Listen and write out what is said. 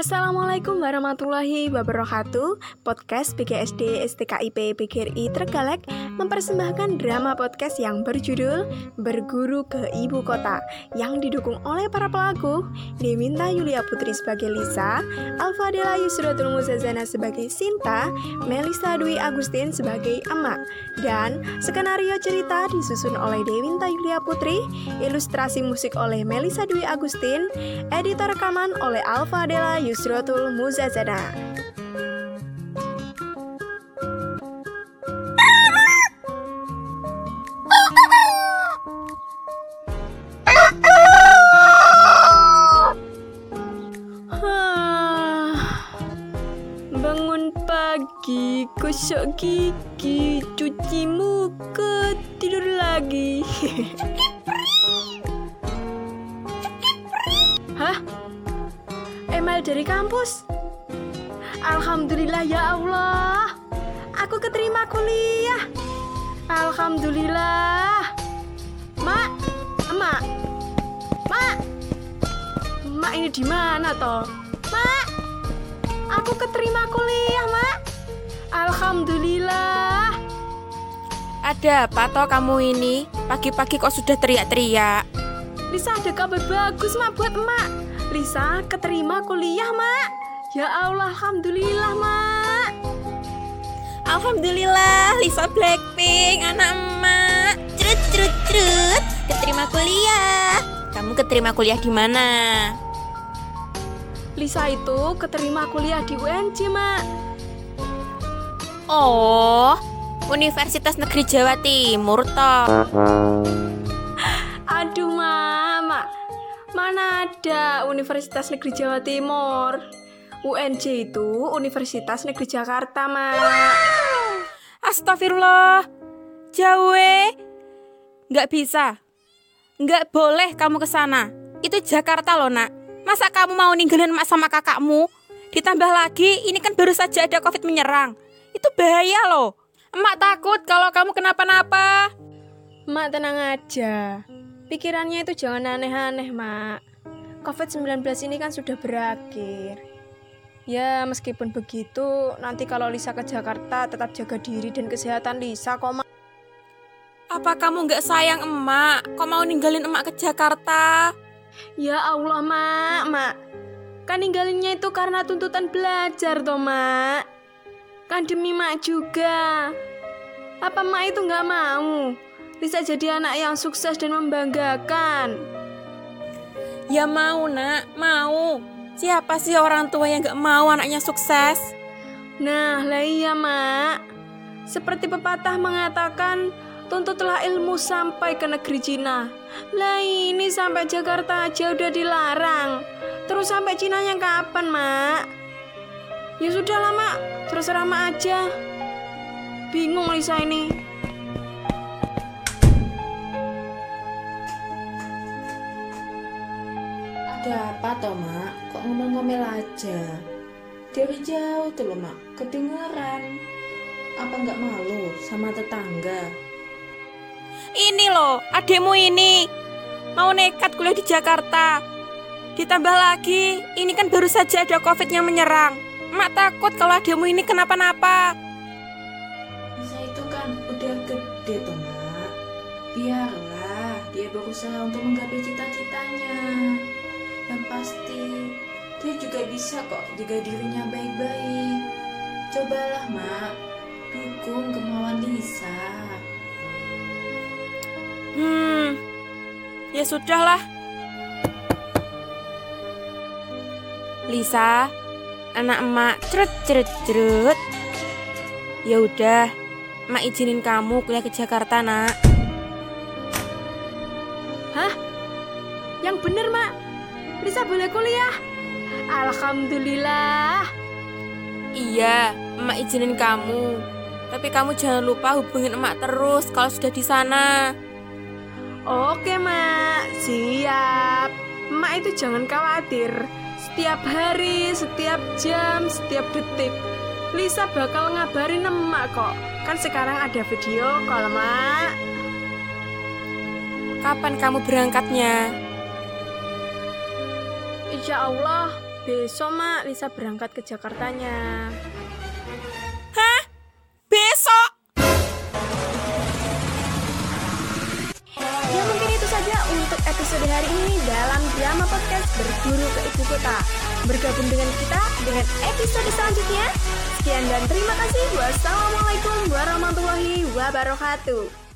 Assalamualaikum warahmatullahi wabarakatuh. Podcast PGSD STKIP PGRI Tergalek Mempersembahkan drama podcast yang berjudul Berguru ke Ibu Kota Yang didukung oleh para pelaku. Deminta Yulia Putri sebagai Lisa Alfa Dela Yusratul Muzazana sebagai Sinta Melisa Dwi Agustin sebagai Emak Dan skenario cerita disusun oleh Dewinta Yulia Putri Ilustrasi musik oleh Melisa Dwi Agustin Editor rekaman oleh Alfa Dela Yusrotul Muzazana. Bangun pagi, gosok gigi, cuci muka, tidur lagi. Hah? Email dari kampus. Alhamdulillah ya Allah. Aku keterima kuliah. Alhamdulillah. Mak, Mak. Mak. Mak ini di mana toh? Mak. Aku keterima kuliah, Mak. Alhamdulillah. Ada apa toh kamu ini? Pagi-pagi kok sudah teriak-teriak? Lisa ada kabar bagus, Mak, buat Mak. Lisa keterima kuliah, Mak. Ya Allah, Alhamdulillah, Mak. Alhamdulillah, Lisa Blackpink, anak emak. Cerut, cerut, cerut. Keterima kuliah. Kamu keterima kuliah di mana? Lisa itu keterima kuliah di UNJ, Mak. Oh, Universitas Negeri Jawa Timur toh. Aduh, Mama. Mana ada Universitas Negeri Jawa Timur? UNJ itu Universitas Negeri Jakarta, Mak. Astagfirullah. Jauh. Nggak bisa. Nggak boleh kamu ke sana. Itu Jakarta loh, nak. Masa kamu mau ninggalin emak sama kakakmu? Ditambah lagi, ini kan baru saja ada covid menyerang. Itu bahaya loh. Emak takut kalau kamu kenapa-napa. Mak tenang aja. Pikirannya itu jangan aneh-aneh, Mak. COVID-19 ini kan sudah berakhir. Ya, meskipun begitu, nanti kalau Lisa ke Jakarta tetap jaga diri dan kesehatan Lisa kok, Mak. Apa kamu nggak sayang emak? Kok mau ninggalin emak ke Jakarta? Ya Allah, Mak, Mak. Kan ninggalinnya itu karena tuntutan belajar, toh, Mak. Kan demi Mak juga. Apa Mak itu nggak mau? Bisa jadi anak yang sukses dan membanggakan. Ya mau nak, mau. Siapa sih orang tua yang gak mau anaknya sukses? Nah, lah iya mak. Seperti pepatah mengatakan, tuntutlah ilmu sampai ke negeri Cina. Lah ini sampai Jakarta aja udah dilarang. Terus sampai Cina yang kapan mak? Ya sudah lah mak, terserah mak aja. Bingung Lisa ini. Ada apa toh mak? Kok ngomel-ngomel aja? Dari jauh tuh loh mak, kedengeran. Apa nggak malu sama tetangga? Ini loh, ademu ini. Mau nekat kuliah di Jakarta. Ditambah lagi, ini kan baru saja ada covid yang menyerang. Mak takut kalau ademu ini kenapa-napa. Bisa itu kan udah gede tuh mak. Biarlah dia berusaha untuk menggapai cita-citanya. Yang pasti dia juga bisa kok jaga dirinya baik-baik. Cobalah mak, dukung kemauan Lisa. Hmm, ya sudahlah. Lisa, anak emak cerut cerut cerut. Ya udah, emak izinin kamu kuliah ke Jakarta, Nak. Hah? Yang bener mak, Lisa boleh kuliah. Alhamdulillah. Iya, emak izinin kamu. Tapi kamu jangan lupa hubungin emak terus kalau sudah di sana. Oke mak, siap. Mak itu jangan khawatir. Setiap hari, setiap jam, setiap detik. Lisa bakal ngabarin emak kok. Kan sekarang ada video call mak. Kapan kamu berangkatnya? Insya Allah Besok, Mak, Lisa berangkat ke Jakartanya. Hah? Besok? Ya mungkin itu saja untuk episode hari ini dalam drama podcast Berguru ke Ibu Kota. Bergabung dengan kita dengan episode selanjutnya. Sekian dan terima kasih. Wassalamualaikum warahmatullahi wabarakatuh.